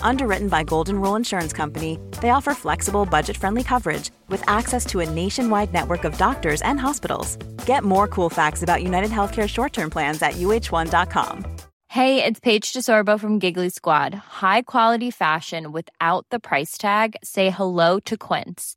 Underwritten by Golden Rule Insurance Company, they offer flexible, budget-friendly coverage with access to a nationwide network of doctors and hospitals. Get more cool facts about United Healthcare short-term plans at uh1.com. Hey, it's Paige DeSorbo from Giggly Squad. High quality fashion without the price tag. Say hello to Quince.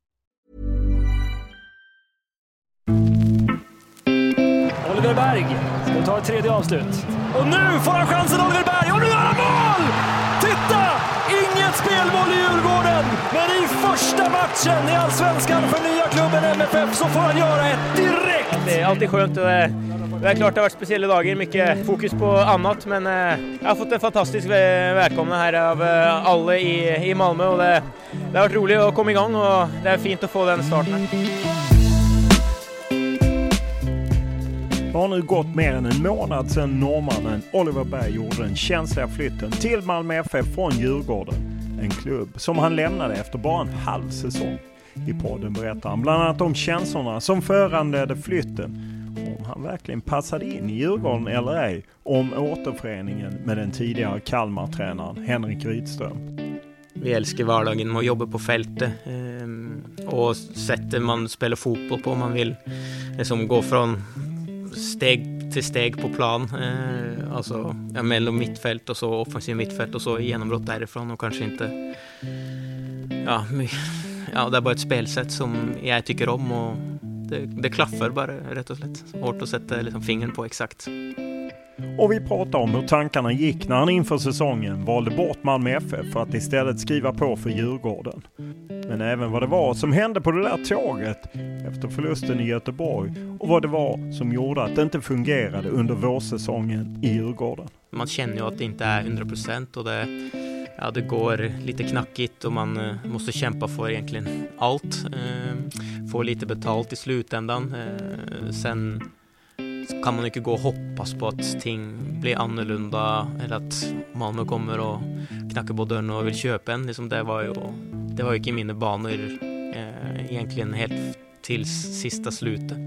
Oliver Berg ska ta ett tredje avslut. Och nu får han chansen Oliver Berg och nu är han mål! Titta! Inget spelmål i Djurgården, men i första matchen i Allsvenskan för nya klubben MFF så får han göra ett direkt! Det är alltid skönt och eh, det är klart det har varit speciella dagar, mycket fokus på annat, men eh, jag har fått en fantastisk välkomna här av eh, alla i, i Malmö och det, det har varit roligt att komma igång och det är fint att få den starten. Det har nu gått mer än en månad sedan norrmannen Oliver Berg gjorde den känsliga flytten till Malmö FF från Djurgården. En klubb som han lämnade efter bara en halv säsong. I podden berättar han bland annat om känslorna som föranledde flytten, om han verkligen passade in i Djurgården eller ej, om återföreningen med den tidigare Kalmar-tränaren Henrik Rydström. Vi älskar vardagen med att jobba på fältet ehm, och sättet man spelar fotboll på. Man vill liksom gå från steg till steg på plan. Eh, alltså ja, mellan mittfält och så offensiv mittfält och så genombrott därifrån och kanske inte... Ja, ja, det är bara ett spelsätt som jag tycker om och det, det klaffar bara rätt och slätt. Hårt att sätta liksom, fingern på exakt. Och vi pratar om hur tankarna gick när han inför säsongen valde bort Malmö FF för att istället skriva på för Djurgården. Men även vad det var som hände på det där tåget efter förlusten i Göteborg och vad det var som gjorde att det inte fungerade under vårsäsongen i Djurgården. Man känner ju att det inte är 100 procent och det, ja, det går lite knackigt och man eh, måste kämpa för egentligen allt. Eh, få lite betalt i slutändan. Eh, sen kan man inte gå och hoppas på att ting blir annorlunda eller att Malmö kommer och knackar på dörren och vill köpa en. Liksom det var ju, det var ju inte i mina banor eh, egentligen helt till sista slutet.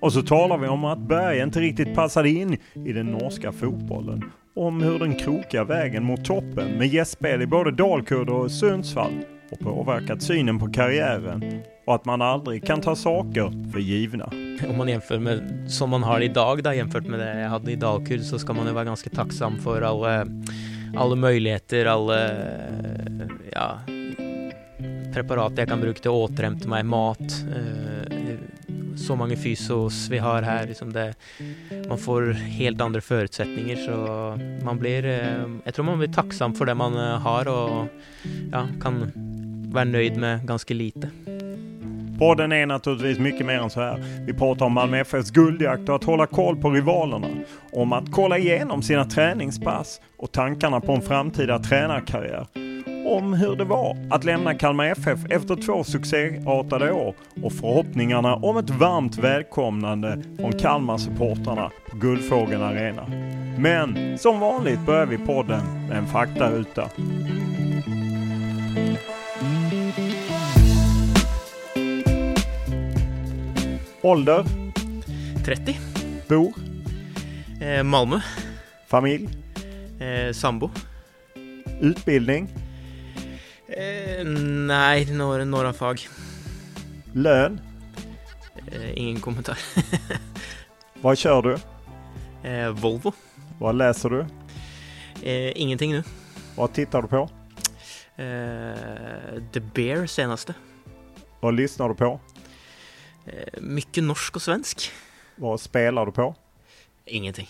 Och så talar vi om att Berg inte riktigt passade in i den norska fotbollen. Om hur den krokiga vägen mot toppen med gästspel i både Dalkurd och Sundsvall och påverkat synen på karriären och att man aldrig kan ta saker för givna. Om man jämför med som man har idag då, jämfört med det jag hade i Dalkurd så ska man ju vara ganska tacksam för alla, alla möjligheter, alla ja, preparat jag kan bruka till att återhämta mig, mat, eh, så många fysos vi har här. Liksom det, man får helt andra förutsättningar så man blir, eh, jag tror man blir tacksam för det man eh, har och ja, kan vara nöjd med ganska lite. Podden är naturligtvis mycket mer än så här. Vi pratar om Malmö FFs guldjakt och att hålla koll på rivalerna. Om att kolla igenom sina träningspass och tankarna på en framtida tränarkarriär. Om hur det var att lämna Kalmar FF efter två succéartade år och förhoppningarna om ett varmt välkomnande från Kalmar-supportrarna på Guldfågeln Arena. Men som vanligt börjar vi podden med en faktaruta. Ålder? 30. Bor? Eh, Malmö. Familj? Eh, sambo. Utbildning? Eh, nej, några, några fag. Lön? Eh, ingen kommentar. Vad kör du? Eh, Volvo. Vad läser du? Eh, ingenting nu. Vad tittar du på? Eh, The Bear senaste. Vad lyssnar du på? Eh, mycket norsk och svensk. Vad spelar du på? Ingenting.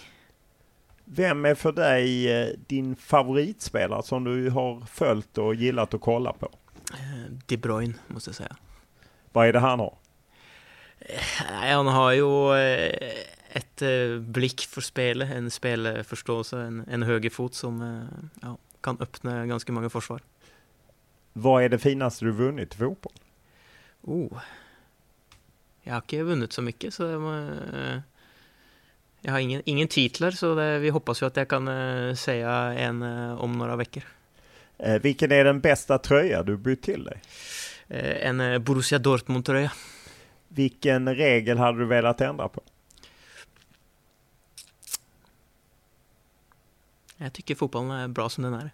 Vem är för dig eh, din favoritspelare som du har följt och gillat att kolla på? Eh, De Bruyne, måste jag säga. Vad är det han har? Han har ju ett blick för spelet, en spelförståelse, en, en högerfot som ja, kan öppna ganska många försvar. Vad är det finaste du vunnit i fotboll? Oh. Jag har inte vunnit så mycket, så må, eh, jag har ingen, ingen titlar, så det, vi hoppas ju att jag kan eh, säga en eh, om några veckor. Vilken är den bästa tröja du bytt till dig? En Borussia Dortmund-tröja. Vilken regel hade du velat ändra på? Jag tycker fotbollen är bra som den är.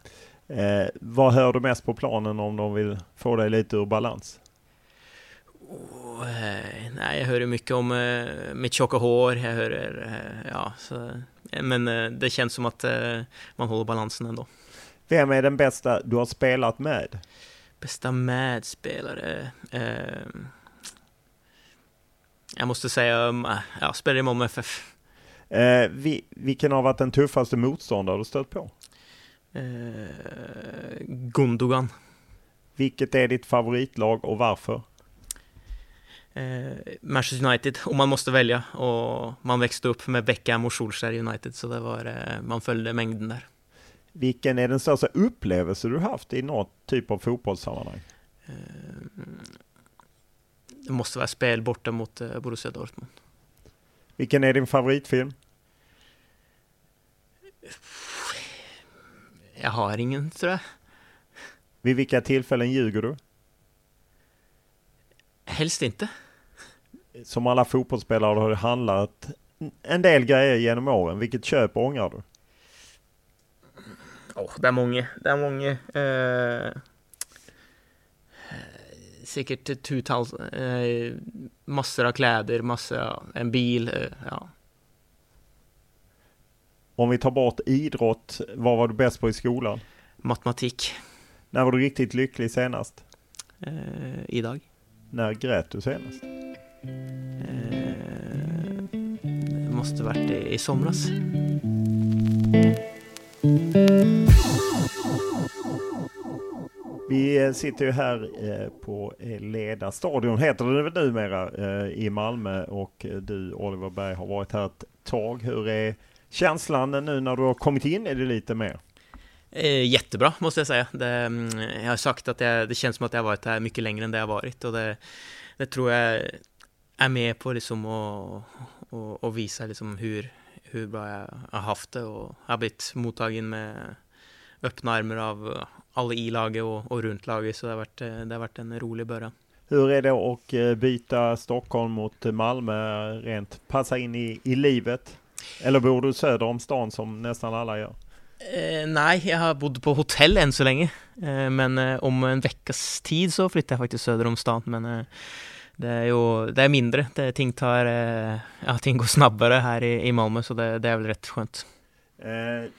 Eh, vad hör du mest på planen om de vill få dig lite ur balans? Oh, nej, jag hör ju mycket om eh, mitt tjocka hår, jag hör, eh, ja, så, eh, men eh, det känns som att eh, man håller balansen ändå. Vem är den bästa du har spelat med? Bästa medspelare? Jag måste säga, um, ja, spelar i Malmö FF. Vi, vilken har varit den tuffaste motståndare du stött på? Gundogan. Vilket är ditt favoritlag och varför? Eh, Manchester United, om man måste välja. Och man växte upp med Beckham och Solskjaer i United, så det var, eh, man följde mängden där. Vilken är den största upplevelse du haft i något typ av fotbollssammanhang? Eh, det måste vara spel borta mot Borussia Dortmund. Vilken är din favoritfilm? Jag har ingen, tror jag. Vid vilka tillfällen ljuger du? Helst inte. Som alla fotbollsspelare har det handlat en del grejer genom åren. Vilket köp ångrar du? Oh, det är många. Det är många. Eh, säkert tutals, eh, massor av kläder, massor, en bil, eh, ja. Om vi tar bort idrott, vad var du bäst på i skolan? Matematik. När var du riktigt lycklig senast? Eh, idag. När grät du senast? Eh, det måste varit i, i somras. Vi eh, sitter ju här eh, på Leda stadion, heter det väl numera, eh, i Malmö och du Oliver Berg har varit här ett tag. Hur är känslan nu när du har kommit in i det lite mer? Eh, jättebra måste jag säga. Det, mm, jag har sagt att jag, det känns som att jag har varit här mycket längre än det jag har varit och det, det tror jag är med på liksom att och, och visa liksom hur, hur bra jag har haft det och har blivit mottagen med öppna armar av alla i laget och, och runt laget så det har, varit, det har varit en rolig början. Hur är det att eh, byta Stockholm mot Malmö rent passa in i, i livet? Eller bor du söder om stan som nästan alla gör? Eh, nej, jag har bott på hotell än så länge. Eh, men eh, om en veckas tid så flyttar jag faktiskt söder om stan. Men eh, det är ju det är mindre. Det, ting, tar, eh, ja, ting går snabbare här i, i Malmö så det, det är väl rätt skönt. Eh,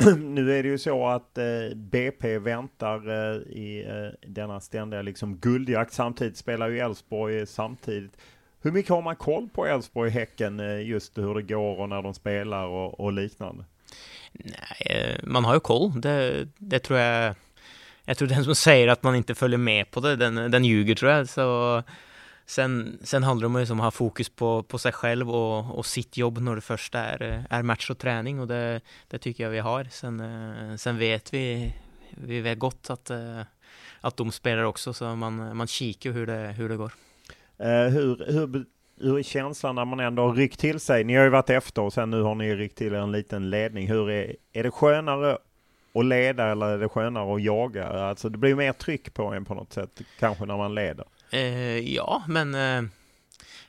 nu är det ju så att eh, BP väntar eh, i eh, denna ständiga liksom guldjakt. Samtidigt spelar ju Elfsborg samtidigt. Hur mycket har man koll på Elfsborg-Häcken just hur det går och när de spelar och, och liknande? Nej, eh, man har ju koll. Det, det tror jag. Jag tror den som säger att man inte följer med på det, den, den ljuger tror jag. Så sen, sen handlar det om liksom att ha fokus på, på sig själv och, och sitt jobb när det första är, är match och träning och det, det tycker jag vi har. Sen, eh, sen vet vi, vi vet gott att, eh, att de spelar också så man, man kikar hur det, hur det går. Uh, hur, hur, hur är känslan när man ändå har ryckt till sig? Ni har ju varit efter och sen nu har ni ryckt till er en liten ledning. Hur är, är det skönare att leda eller är det skönare att jaga? Alltså det blir mer tryck på en på något sätt kanske när man leder. Eh, ja, men eh,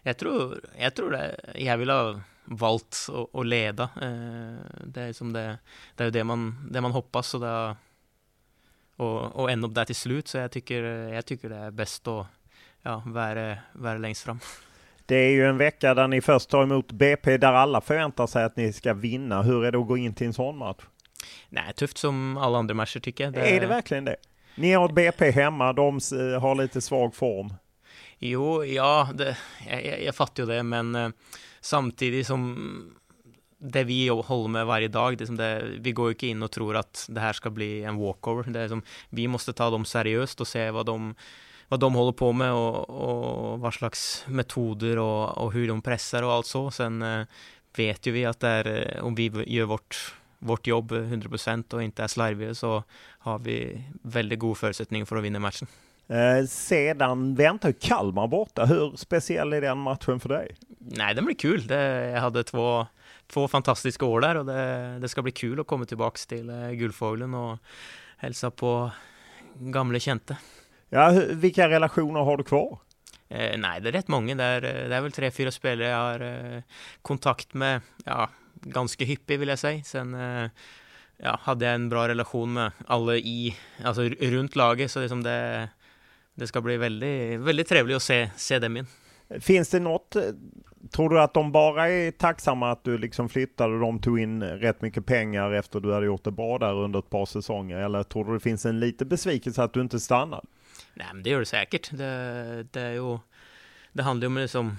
jag tror, jag tror det. Jag vill ha valt att leda. Eh, det, är som det, det, är det man, det man hoppas, Och det, och, och ändå där till slut. Så jag tycker, jag tycker det är bäst att ja, vara, vara längst fram. Det är ju en vecka där ni först tar emot BP där alla förväntar sig att ni ska vinna. Hur är det att gå in till en sån match? Nej, tufft som alla andra matcher tycker jag. Det... Är det verkligen det? Ni har ett BP hemma, de har lite svag form. Jo, ja, det, jeg, jeg fatter jo det, men uh, samtidig som det vi holder med hver dag liksom det, Vi går jo ikke inn og tror at det her skal bli en walkover. Det liksom, vi måste ta dem seriøst og se hva de, hva de holder på med, og, og hva slags metoder og, og hvordan de presser og alt så. Sen uh, vet jo vi at det er, uh, om vi gjør vårt, vårt jobb 100 og ikke er slarvige, så har vi veldig gode forutsetninger for å vinne matchen. Eh, sedan väntar Kalmar borta. Hur speciell är den matchen för dig? Nej, den blir kul. Det, jag hade två, två fantastiska år där och det, det ska bli kul att komma tillbaka till eh, Guldfågeln och hälsa på gamla känte. Ja, vilka relationer har du kvar? Eh, nej, det är rätt många. Det är, det är väl tre, fyra spelare jag har eh, kontakt med, ja, ganska hyppig vill jag säga. Sen eh, ja, hade jag en bra relation med alla i, alltså runt laget, så liksom det det ska bli väldigt, väldigt trevligt att se, se dem in. Finns det något, tror du att de bara är tacksamma att du liksom flyttade och de tog in rätt mycket pengar efter du hade gjort det bra där under ett par säsonger? Eller tror du det finns en liten besvikelse att du inte stannar? Nej, men det gör det säkert. Det, det är ju, det handlar ju om liksom,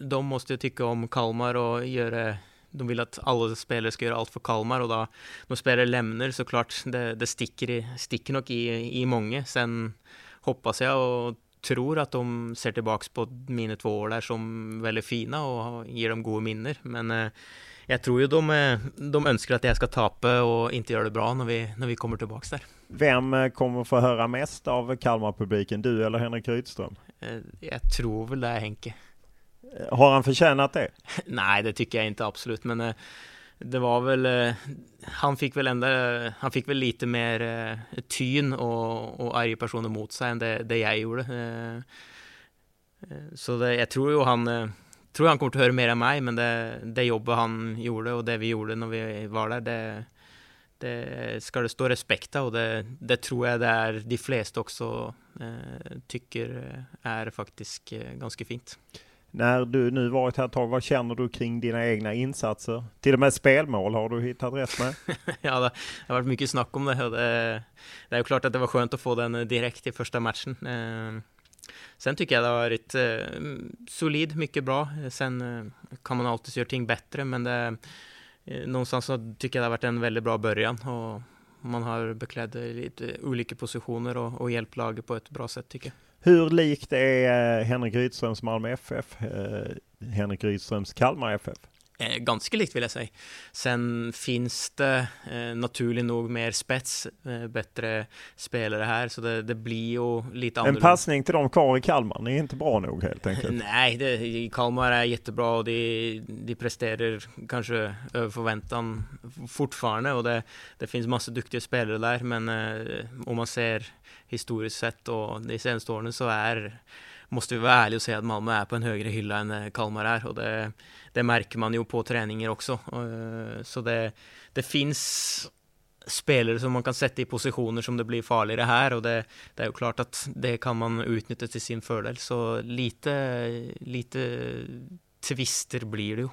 de måste ju tycka om Kalmar och göra de vill att alla spelare ska göra allt för Kalmar och då, när spelare lämnar så klart, det, det sticker, i, sticker nog i, i många. Sen hoppas jag och tror att de ser tillbaka på mina två år där som väldigt fina och ger dem goda minnen. Men eh, jag tror ju de, eh, de önskar att jag ska tapa och inte göra det bra när vi, när vi kommer tillbaks där. Vem eh, kommer få höra mest av Kalmar-publiken? Du eller Henrik Rydström? Jag tror väl det är Henke. Har han förtjänat det? Nej, det tycker jag inte absolut, men det var väl, eh, han fick väl ändå, han fick väl lite mer eh, tyn och, och arga personer mot sig än det, det jag gjorde. Eh, så det, jag tror ju han, tror han kommer att höra mer än mig, men det, det jobbet han gjorde och det vi gjorde när vi var där, det, det ska det stå respekt av och det, det tror jag det är de flesta också eh, tycker är faktiskt ganska fint. När du nu varit här ett tag, vad känner du kring dina egna insatser? Till och med spelmål har du hittat rätt med? ja, det har varit mycket snack om det. Det, det är ju klart att det var skönt att få den direkt i första matchen. Eh, sen tycker jag det har varit eh, solid, mycket bra. Sen eh, kan man alltid göra ting bättre, men det, eh, någonstans så tycker jag det har varit en väldigt bra början. Och man har beklätt lite olika positioner och, och hjälpt laget på ett bra sätt tycker jag. Hur likt är eh, Henrik Rydströms Malmö FF eh, Henrik Rydströms Kalmar FF? Eh, ganska likt vill jag säga. Sen finns det eh, naturligt nog mer spets, eh, bättre spelare här, så det, det blir ju lite annorlunda. En passning till dem kvar i Kalmar, ni är inte bra nog helt enkelt? Nej, det, Kalmar är jättebra och de, de presterar kanske över förväntan fortfarande och det, det finns massa duktiga spelare där, men eh, om man ser historiskt sett och de senaste åren så är måste vi vara ärliga och säga att Malmö är på en högre hylla än eh, Kalmar är och det, det märker man ju på träningar också. Eh, så det, det finns spelare som man kan sätta i positioner som det blir farligare här och det, det är ju klart att det kan man utnyttja till sin fördel. Så lite, lite twister blir det ju.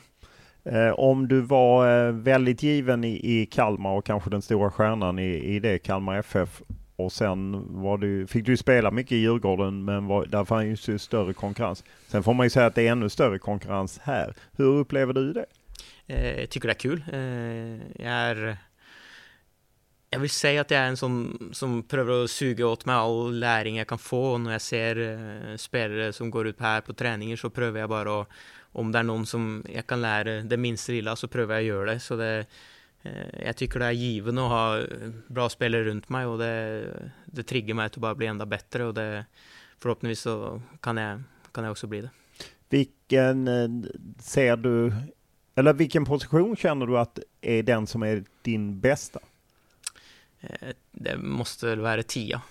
Eh, om du var eh, väldigt given i, i Kalmar och kanske den stora stjärnan i, i det Kalmar FF och sen var du, fick du spela mycket i Djurgården men var, där fanns ju större konkurrens. Sen får man ju säga att det är ännu större konkurrens här. Hur upplever du det? Eh, jag tycker det är kul. Eh, jag är jag vill säga att jag är en som, som prövar att suga åt mig all läring jag kan få. När jag ser eh, spelare som går ut här på träningar så prövar jag bara att, om det är någon som jag kan lära det minsta lilla så prövar jag att göra det. Så det jag tycker det är givande att ha bra spelare runt mig och det, det triggar mig att bara bli ända bättre och det, förhoppningsvis så kan jag, kan jag också bli det. Vilken eh, ser du, eller vilken position känner du att är den som är din bästa? Eh, det måste vara tia.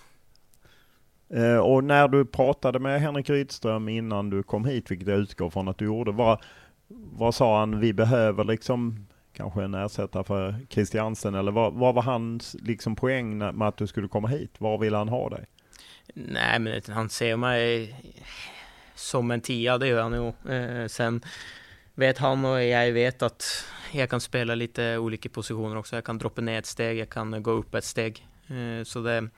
Och när du pratade med Henrik Rydström innan du kom hit, vilket jag utgår från att du gjorde, var, vad sa han, vi behöver liksom kanske en ersättare för Christiansen eller vad, vad var hans liksom poäng med att du skulle komma hit? Var vill han ha dig? Nej, men han ser mig som en tia, det gör han ju. Eh, sen vet han och jag vet att jag kan spela lite olika positioner också. Jag kan droppa ner ett steg, jag kan gå upp ett steg. Eh, så det,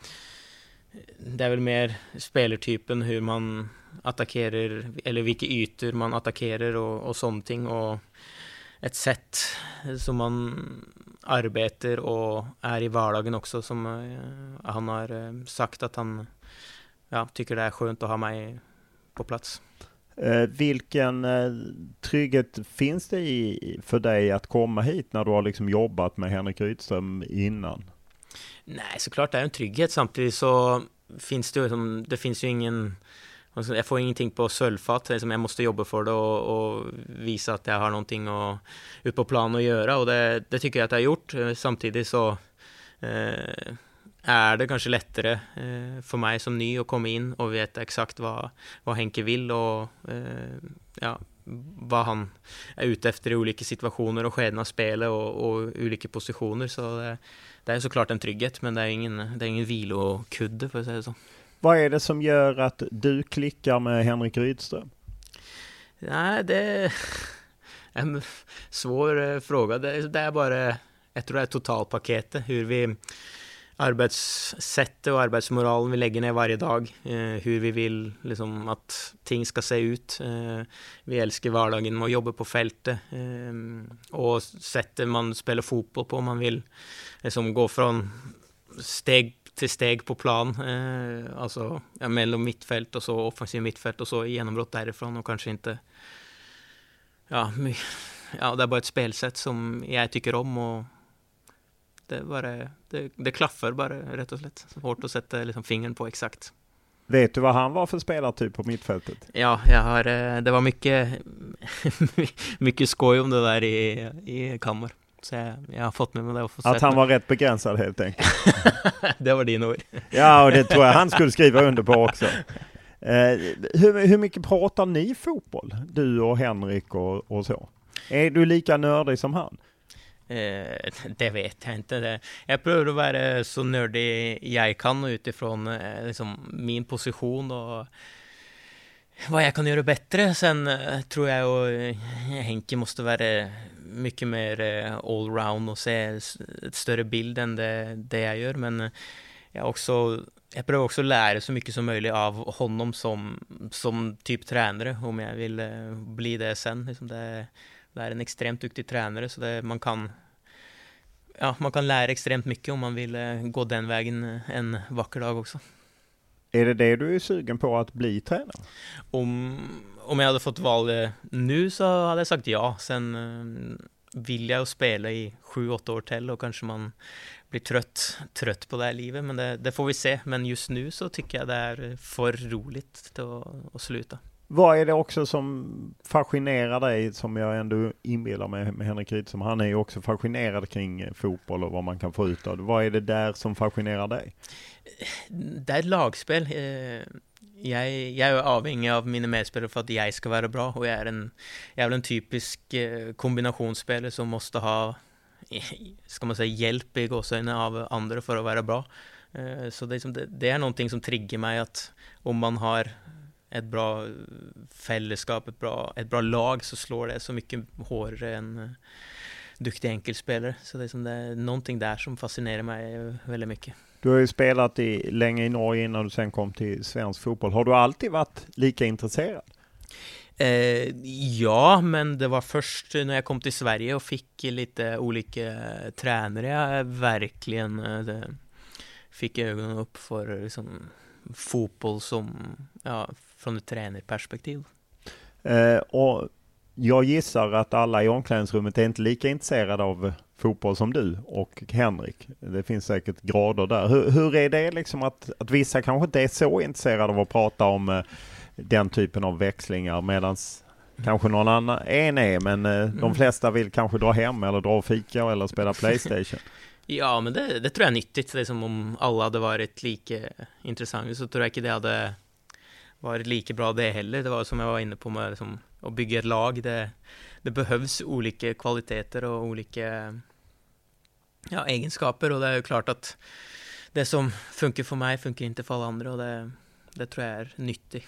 det är väl mer spelartypen, hur man attackerar, eller vilka ytor man attackerar och, och sånt. Och ett sätt som man arbetar och är i vardagen också, som eh, han har eh, sagt att han ja, tycker det är skönt att ha mig på plats. Eh, vilken trygghet finns det i för dig att komma hit när du har liksom jobbat med Henrik Rydström innan? Nej, såklart det är en trygghet. Samtidigt så finns det ju, det finns ju ingen jag får ingenting på sölvfat, liksom jag måste jobba för det och, och, visa att jag har någonting att, ut på plan att göra och det, det tycker jag att jag har gjort. Eh, samtidigt så eh, är det kanske lättare eh, för mig som ny att komma in och veta exakt vad, vad Henke vill och eh, ja, vad han är ute efter i olika situationer och skeden av spelet och, och olika positioner. Så det, det, är såklart en trygghet, men det är ingen, det är ingen vilokudde för att säga så. Vad är det som gör att du klickar med Henrik Rydström? Nej, det är en svår eh, fråga. Det, det är bara, jag tror det är totalpaketet, hur vi arbetssättet och arbetsmoralen vi lägger ner varje dag. Eh, hur vi vill liksom, att ting ska se ut. Eh, vi älskar vardagen med att jobba på fältet. Eh, och sättet man spelar fotboll på. Man vill liksom, gå från steg till steg på plan. Eh, alltså ja, mellan mittfält och så offensiv mittfält och så genombrott därifrån och kanske inte ja, ja, det är bara ett spelsätt som jag tycker om och det, bara, det, det klaffar bara rätt och slätt. Svårt att sätta liksom, fingern på exakt. Vet du vad han var för spelartyp på mittfältet? Ja, jag har, eh, det var mycket, mycket skoj om det där i, i kammar. Så jag, jag har fått med mig det. Och att han var rätt begränsad helt enkelt? det var din ord. ja, och det tror jag han skulle skriva under på också. Eh, hur, hur mycket pratar ni fotboll? Du och Henrik och, och så? Är du lika nördig som han? Eh, det vet jag inte. Jag prövar att vara så nördig jag kan utifrån eh, liksom, min position och vad jag kan göra bättre. Sen eh, tror jag och Henke måste vara mycket mer allround och se ett större bild än det, det jag gör. Men jag, också, jag prövar också lära så mycket som möjligt av honom som, som typ tränare, om jag vill bli det sen. Liksom det, det är en extremt duktig tränare så det, man kan ja, man kan lära extremt mycket om man vill eh, gå den vägen eh, en vacker dag också. Är det det du är sugen på att bli tränare? Om, om jag hade fått val nu så hade jag sagt ja. Sen eh, vill jag spela i sju, åtta år till och kanske man blir trött, trött på det här livet. Men det, det får vi se. Men just nu så tycker jag det är för roligt att, att sluta. Vad är det också som fascinerar dig, som jag ändå inbillar mig med Henrik Rydström, han är ju också fascinerad kring eh, fotboll och vad man kan få ut av det. Vad är det där som fascinerar dig? Det är ett lagspel. Jeg, jag, er är avhängig av mina medspelare för att jag ska vara bra och jag är en, jeg er vel en typisk kombinasjonsspiller kombinationsspelare som måste ha, eh, ska man säga, hjälp i gåseøynene av andra för att vara bra. Eh, så det är, er noen ting någonting som triggar mig att om man har ett bra fellesskap, et bra, et bra lag så slår det så mycket hårdare än uh, duktiga. Så det er som det är någonting där som fascinerar mig väldigt mycket. Du har ju spelat i, länge i Norge innan du sen kom till svensk fotboll. Har du alltid varit lika intresserad? Eh, ja, men det var först när jag kom till Sverige och fick lite olika tränare jag verkligen eh, fick ögonen upp för liksom, fotboll som ja, från ett tränarperspektiv. Eh, och jag gissar att alla i omklädningsrummet är inte lika intresserade av fotboll som du och Henrik. Det finns säkert grader där. Hur, hur är det liksom att, att vissa kanske inte är så intresserade av att prata om eh, den typen av växlingar medan kanske någon annan en är men eh, de mm. flesta vill kanske dra hem eller dra och fika eller spela Playstation. ja men det, det, tror jag är nyttigt. Liksom om alla hade varit lika intressanta så tror jag inte det hade varit lika bra det heller. Det var som jag var inne på med liksom, att bygga ett lag. Det, det behövs olika kvaliteter och olika ja, egenskaper och det är ju klart att det som funkar för mig funkar inte för alla andra och det, det tror jag är nyttigt.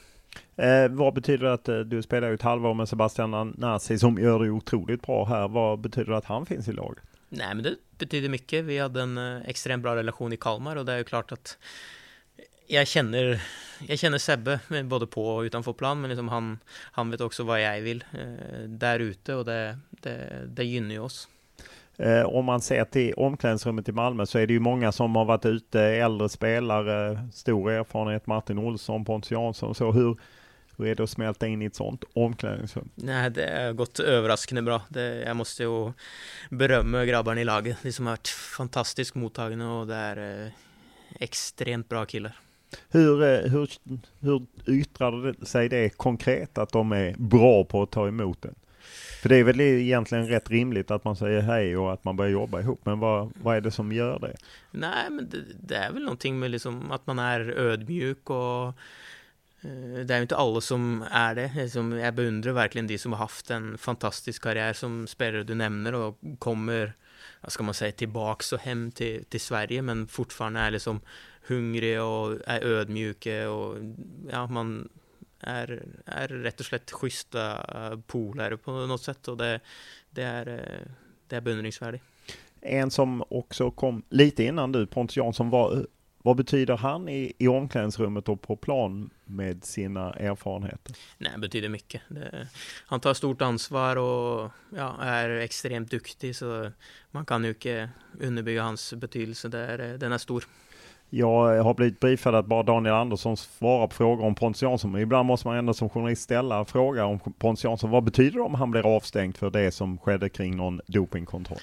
Eh, vad betyder det att eh, du spelar ju ett halvår med Sebastian Nasi som gör det otroligt bra här? Vad betyder det att han finns i laget? Nej, men det betyder mycket. Vi hade en eh, extremt bra relation i Kalmar och det är ju klart att jag känner, jag känner Sebbe både på och utanför plan, men liksom han, han vet också vad jag vill eh, där ute och det, det, det gynnar ju oss. Eh, om man ser till omklädningsrummet i Malmö så är det ju många som har varit ute, äldre spelare, stor erfarenhet, Martin Olsson, Pontus Jansson så. Hur, hur är det att smälta in i ett sånt omklädningsrum? Nej, det har gått överraskande bra. Det, jag måste ju berömma grabbarna i laget. De som har varit fantastiskt mottagna och det är eh, extremt bra killar. Hur, eh, hur, hur yttrar det sig det konkret att de är bra på att ta emot den? För det är väl egentligen rätt rimligt att man säger hej och att man börjar jobba ihop. Men vad, vad är det som gör det? Nej, men det, det är väl någonting med liksom att man är ödmjuk och eh, det är ju inte alla som är det. Jag beundrar verkligen de som har haft en fantastisk karriär som spelare du nämner och kommer, vad ska man säga, tillbaks och hem till, till Sverige men fortfarande är liksom hungrig och är ödmjuka och ja, man är, är rätt och slett schyssta eh, polare på något sätt och det, det är, eh, det är beundringsvärdigt. En som också kom lite innan du, Pontus Jansson, var, vad betyder han i, i omklädningsrummet och på plan med sina erfarenheter? Nej, betyder mycket. Det, han tar stort ansvar och ja, är extremt duktig så man kan ju inte underbygga hans betydelse. Det är, den är stor. Jag har blivit briefad att bara Daniel Andersson svarar på frågor om Pontus Jansson. Men ibland måste man ändå som journalist ställa fråga om Pontus Jansson. Vad betyder det om han blir avstängd för det som skedde kring någon dopingkontroll?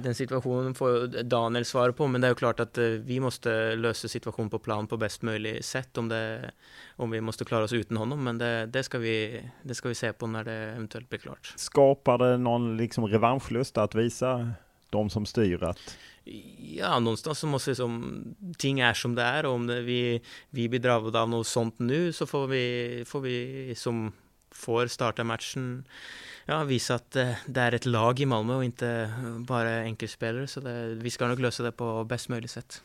Den situationen får Daniel svara på, men det är klart att eh, vi måste lösa situationen på plan på bäst möjligt sätt om, det, om vi måste klara oss utan honom. Men det, det, ska vi, det ska vi se på när det eventuellt blir klart. Skapar det någon liksom revanschlust att visa de som styr att Ja, någonstans så måste som ting är som det är och om det, vi, vi blir drabbade av något sånt nu så får vi, får vi som får starta matchen ja, visa att det, det är ett lag i Malmö och inte bara enkelspelare. Så det, vi ska nog lösa det på bäst möjligt sätt.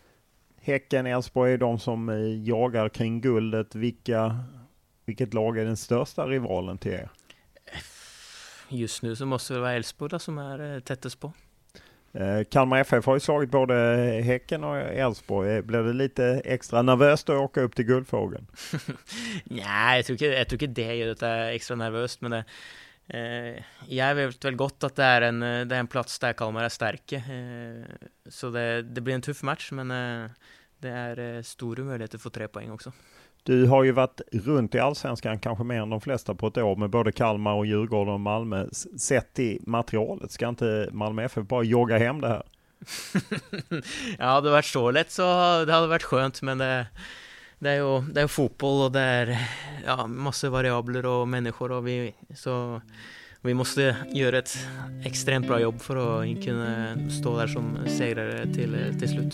Häcken, Elfsborg är de som eh, jagar kring guldet. Vilka, vilket lag är den största rivalen till er? Just nu så måste det vara Elfsborg som är eh, tättast på. Eh, Kalmar FF har ju slagit både Häcken och Elfsborg. Eh, blir det lite extra nervöst att åka upp till Guldfågeln? Nej, jag tycker, jag tycker det gör det extra nervöst. Men det, eh, jag vet väl gott att det är en, eh, det är en plats där Kalmar är starka. Eh, så det, det, blir en tuff match, men eh, det är stora möjligheter att få tre poäng också. Du har ju varit runt i allsvenskan kanske mer än de flesta på ett år med både Kalmar och Djurgården och Malmö. Sett i materialet, ska inte Malmö FF bara jogga hem det här? ja, hade det varit så lätt så det hade varit skönt, men det, det är ju det är fotboll och det är ja, massa variabler och människor och vi, så vi måste göra ett extremt bra jobb för att kunna stå där som segrare till, till slut.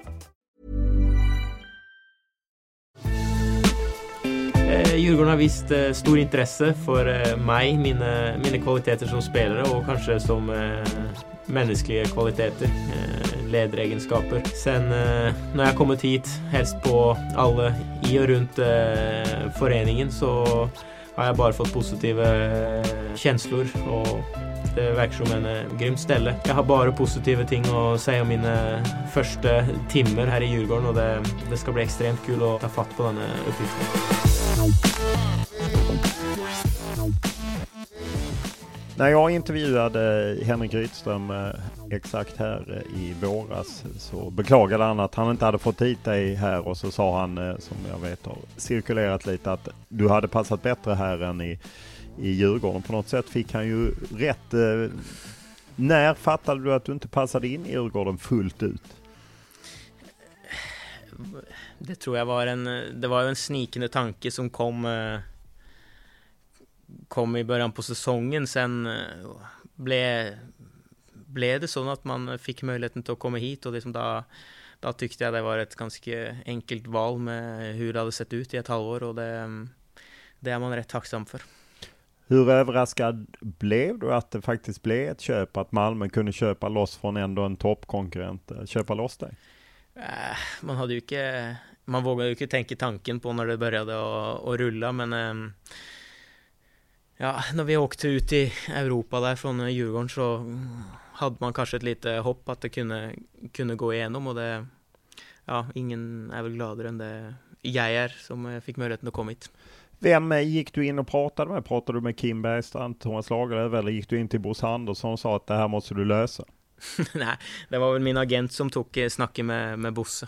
Eh, Djurgården har vist eh, stor intresse för eh, mig, mina, mina kvaliteter som spelare och kanske som eh, mänskliga kvaliteter. ledaregenskaper. Sen när jag jeg har hit, helst på alla i och runt föreningen, så har jag bara fått positiva känslor och det verkar som en eh, grymt ställe. Jag har bara positiva ting att säga om mina första timmar här i Djurgården, och det, det ska bli extremt kul att ta fatt på den här uppgiften. När jag intervjuade Henrik Rydström eh, exakt här eh, i våras så beklagade han att han inte hade fått hit dig här och så sa han, eh, som jag vet har cirkulerat lite, att du hade passat bättre här än i, i Djurgården. På något sätt fick han ju rätt. När fattade du att du inte passade in i Djurgården fullt ut? Det tror jag var en Det var en snikande tanke som kom eh, Kom i början på säsongen. Sen eh, blev ble, det så att man fick möjligheten att komma hit, och liksom då, då tyckte jag det var ett ganska enkelt val med hur det hade sett ut i ett halvår, och det, det är man rätt tacksam för. Hur överraskad blev du att det faktiskt blev ett köp? Att Malmö kunde köpa loss från ändå en toppkonkurrent, eh, köpa loss dig? Eh, man hade ju inte, Man vågade ju inte tänka tanken på när det började att rulla, men ehm, ja, när vi åkte ut i Europa där från Djurgården, så hade man kanske ett litet hopp att det kunde, kunde gå igenom och det Ja, ingen är väl gladare än det jag är, som eh, fick möjligheten att komma hit. Vem eh, gick du in och pratade med? Pratade du med Kim Bergstrand, Thomas Lagerlöf eller gick du in till Bosse Andersson och sa att det här måste du lösa? Nei, det var vel min agent som tok eh, snakket med, med Bosse.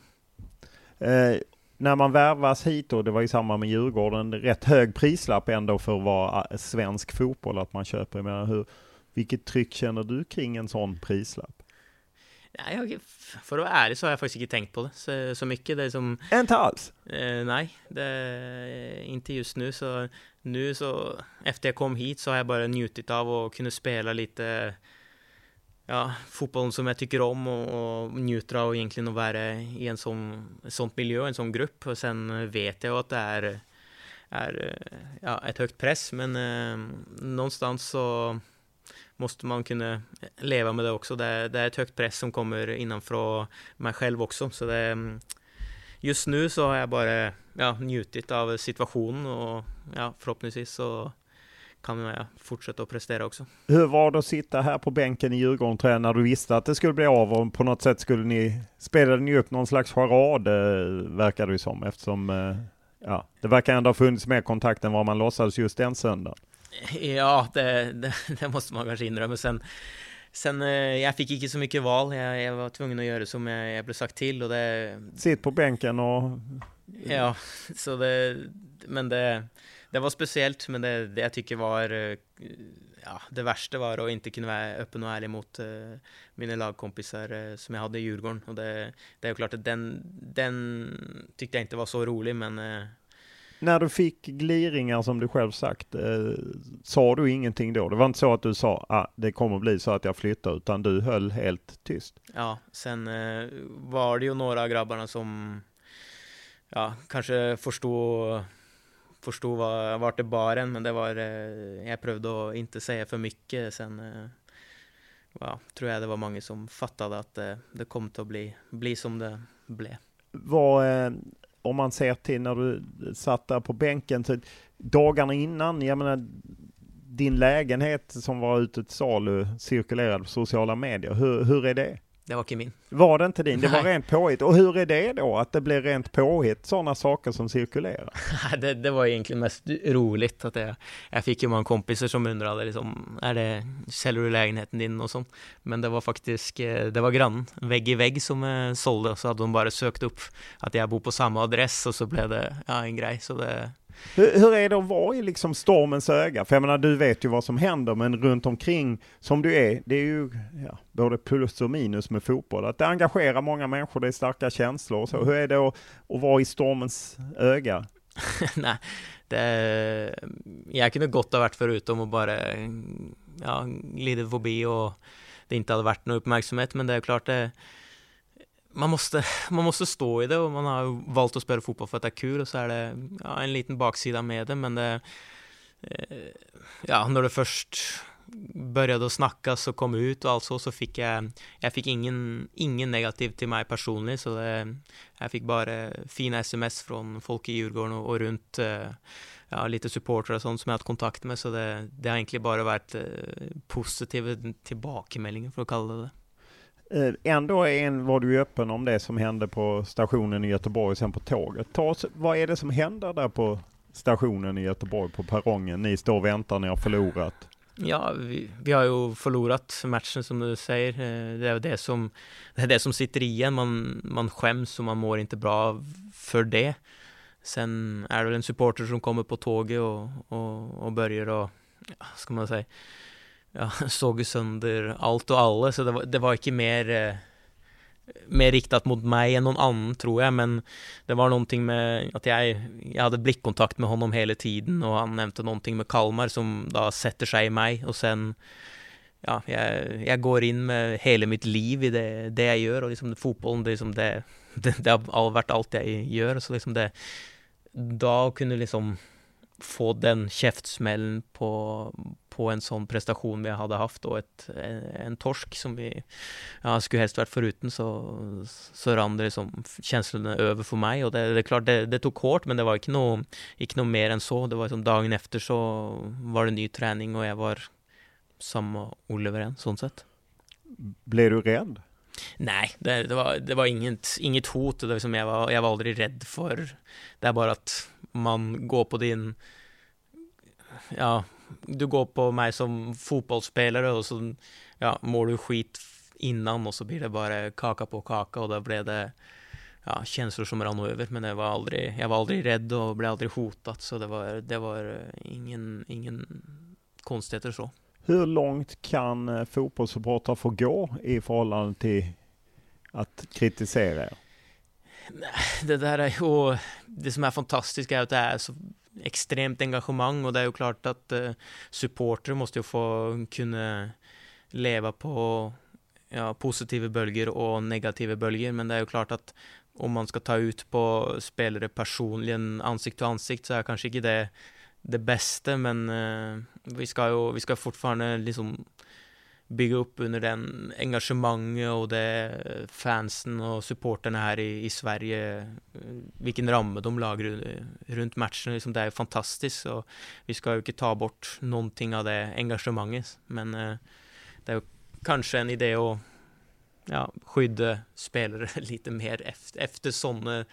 Eh, när man värvas hit då, det var i samband med Djurgården, rätt hög prislapp ändå för att vara eh, svensk fotboll att man köper. Jag menar, hur, vilket tryck känner du kring en sån prislapp? Nei, jeg, for å være ærlig så har jeg faktisk ikke tenkt på det så, så mye. Det som Inte alls? Eh, nej, det, inte just nu. Så nu så, efter jag kom hit så har jag bara njutit av att kunna spela lite, ja, fotbollen som jag tycker om och, och njuter av egentligen att vara i en sån, sånt miljö, en sån grupp. Och sen vet jag att det är, är ja, ett högt press, men eh, någonstans så måste man kunna leva med det också. Det, är- det är ett högt press som kommer innanför mig själv också. Så det, just nu så har jag bara ja, njutit av situationen och ja, förhoppningsvis så kan jag fortsätta att prestera också. Hur var det att sitta här på bänken i Djurgården tror jag, när du visste att det skulle bli av och på något sätt skulle ni, spelade ni upp någon slags charad eh, verkar det ju som eftersom eh, ja, det verkar ändå ha funnits mer kontakt än vad man låtsades just den söndagen. Ja, det, det, det måste man kanske innrømme. Sen, sen eh, jeg fikk ikke så mye valg. Jeg, jeg var tvungen å gjøre som jeg, jeg ble sagt til, og det Sitt på bänken och Ja, så det Men det, det var spesielt. Men det, det jeg tykker var eh, Ja, det verste var å ikke kunne være åpen og ærlig mot eh, mine lagkompiser eh, som jeg hadde i Djurgården. Og det, det er jo klart at den, den tykte jeg ikke var så rolig, men eh, När du fick gliringar som du själv sagt, eh, sa du ingenting då? Det var inte så att du sa ah, det kommer bli så att jag flyttar, utan du höll helt tyst. Ja, sen eh, var det jo några av grabbarna som ja, kanskje forsto förstod hva, vart det bar en, men det var eh, Jeg att inte säga för mycket. Sen eh, ja, tror jag det var många som fattade att det, det kom att bli, bli som det blev. Vad, eh, om man ser till när du satt där på bänken, så dagarna innan, jag menar din lägenhet som var ute till salu cirkulerade på sociala medier, hur, hur är det? Det var inte min. Var det inte din? Det var Nej. rent påhitt. Och hur är det då, att det blir rent påhitt, sådana saker som cirkulerar? det, det var egentligen mest roligt att jag, jag fick ju många kompisar som undrade liksom, är det, säljer du lägenheten din och sånt? Men det var faktiskt, eh, det var grann, vägg i vägg som eh, sålde så hade de bara sökt upp att jag bor på samma adress och så blev det, ja, en grej. Så det, hur, hur är det att vara i liksom stormens öga? För jag menar, du vet ju vad som händer, men runt omkring som du är, det är ju ja, både plus och minus med fotboll. Att det engagerar många människor, det är starka känslor och så. Hur är det att, att vara i stormens öga? Nej, det, jag kunde gott ha varit förutom och bara ja, glidit förbi och det inte hade varit någon uppmärksamhet men det är klart det man måste, man måste stå i det och man har valt att spela fotboll för att det är kul och så är det ja, en liten baksida med det men det eh, ja, när det först började att snackas och kom ut och allt så, så fick jag, jag fick ingen, ingen negativ till mig personligen, så det, jag fick bara fina sms från folk i Djurgården och, och runt, eh, ja, lite supportrar och sånt som jag haft kontakt med, så det, det har egentligen bara varit eh, positiva tillbakemeldingar för att kalla det det. Eh, ändå en, var du ju öppen om det som hände på stationen i Göteborg och sen på tåget. Ta oss, vad är det som händer där på stationen i Göteborg på perrongen? Ni står och väntar, ni har förlorat. Ja, vi, vi har ju förlorat matchen som du säger. Eh, det är det som, det är det som sitter i en. Man, man skäms och man mår inte bra för det. Sen är det en supporter som kommer på tåget och, och, och börjar och, ska man säga, ja, såg sönder allt och alla. Så det var, det var inte mer, eh, mer riktat mot mig än någon annan tror jag. Men det var någonting med att jag, jag hade blickkontakt med honom hela tiden och han nämnde någonting med Kalmar som då sätter sig i mig och sen ja, jag, jag går in med hela mitt liv i det, det jag gör och liksom fotbollen, det, liksom det, det, det har varit allt jag gör. Så liksom det, då kunde liksom få den käftsmällen på, på en sån prestation vi hade haft och ett, en, torsk som vi ja, skulle helst varit föruten så, så rann det liksom känslorna över för mig och det, det är klart det, det tog hårt men det var inte något, inte något mer än så. Det var liksom dagen efter så var det ny träning och jag var samma Oliver igen, sånt sätt. Blev du rädd? Nej, det, det, var, det var inget, inget hot. Det var liksom, jag, var, jag var aldrig rädd för Det är bara att man går på din Ja, du går på mig som fotbollsspelare och så ja, mår du skit innan och så blir det bara kaka på kaka och då blev det ja, känslor som rann över. Men jag var aldrig, jag var aldrig rädd och blev aldrig hotad så det var, det var ingen, ingen konstigheter så. Hur långt kan eh, fotbollssupportrar få gå i förhållande till att kritisera er? Det där är ju, det som är fantastiskt är att det är så extremt engagemang och det är ju klart att eh, uh, supporter måste ju få kunna leva på ja, positiva böljor och negativa böljor men det är ju klart att om man ska ta ut på spelare personligen ansikt till ansikt så är kanske inte det det bästa. Men uh, vi ska ju vi ska fortfarande liksom bygga upp under den engagemanget och det fansen och supporterna här i, i Sverige eh, vilken ramme de lagar runt matchen, liksom det är fantastiskt. Och vi ska ju inte ta bort någonting av det engagemanget. Men eh, det är ju kanske en idé att ja, skydda spelare lite mer efter, efter sådana eh,